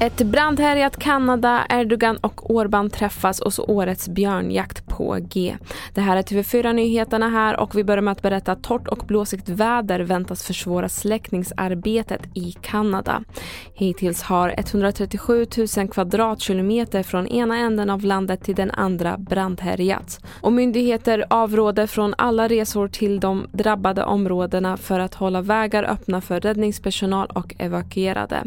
Ett brandhärjat Kanada, Erdogan och Orbán träffas och så årets björnjakt på Det här är TV4-nyheterna här och vi börjar med att berätta att torrt och blåsigt väder väntas försvåra släckningsarbetet i Kanada. Hittills har 137 000 kvadratkilometer från ena änden av landet till den andra brandhärjats. Och myndigheter avråder från alla resor till de drabbade områdena för att hålla vägar öppna för räddningspersonal och evakuerade.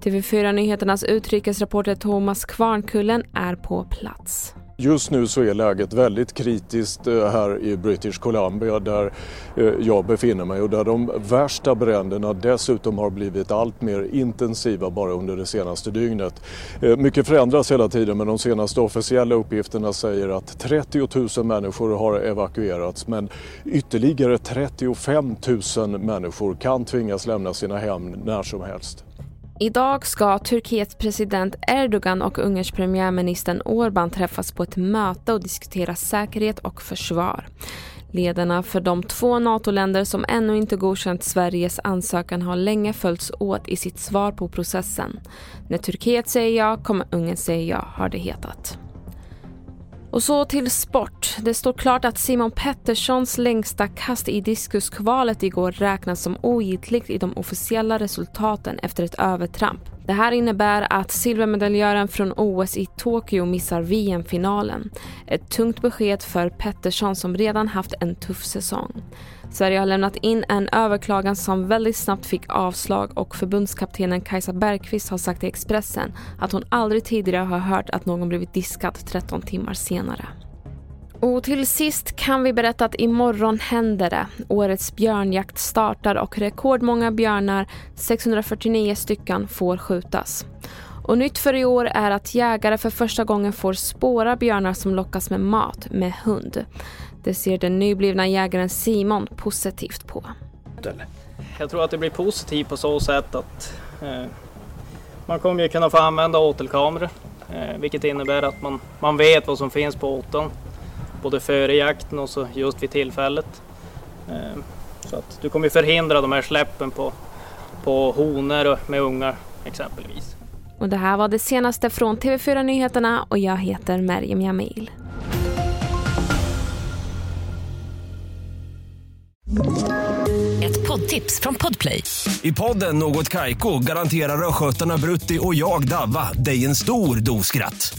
TV4 Nyheternas utrikesreporter Thomas Kvarnkullen är på plats. Just nu så är läget väldigt kritiskt eh, här i British Columbia där eh, jag befinner mig och där de värsta bränderna dessutom har blivit allt mer intensiva bara under det senaste dygnet. Eh, mycket förändras hela tiden men de senaste officiella uppgifterna säger att 30 000 människor har evakuerats men ytterligare 35 000 människor kan tvingas lämna sina hem när som helst. Idag ska Turkiets president Erdogan och Ungerns premiärminister Orbán träffas på ett möte och diskutera säkerhet och försvar. Ledarna för de två NATO-länder som ännu inte godkänt Sveriges ansökan har länge följts åt i sitt svar på processen. När Turkiet säger ja kommer Ungern säga ja, har det hetat. Och så till sport. Det står klart att Simon Petterssons längsta kast i diskuskvalet igår räknas som ogiltigt i de officiella resultaten efter ett övertramp. Det här innebär att silvermedaljören från OS i Tokyo missar VM-finalen. Ett tungt besked för Pettersson som redan haft en tuff säsong. Sverige har lämnat in en överklagan som väldigt snabbt fick avslag och förbundskaptenen Kajsa Bergqvist har sagt i Expressen att hon aldrig tidigare har hört att någon blivit diskad 13 timmar senare. Och till sist kan vi berätta att imorgon händer det. Årets björnjakt startar och rekordmånga björnar, 649 stycken, får skjutas. Och nytt för i år är att jägare för första gången får spåra björnar som lockas med mat med hund. Det ser den nyblivna jägaren Simon positivt på. Jag tror att det blir positivt på så sätt att eh, man kommer ju kunna få använda åtelkameror. Eh, vilket innebär att man, man vet vad som finns på åteln. Både före jakten och så just vid tillfället. Eh, så att du kommer förhindra de här släppen på, på honor med ungar exempelvis. Och det här var det senaste från TV4 Nyheterna och jag heter Merjem Jamil. Ett poddtips från Podplay. I podden Något Kaiko garanterar östgötarna Brutti och jag, Davva, dig en stor dos skratt.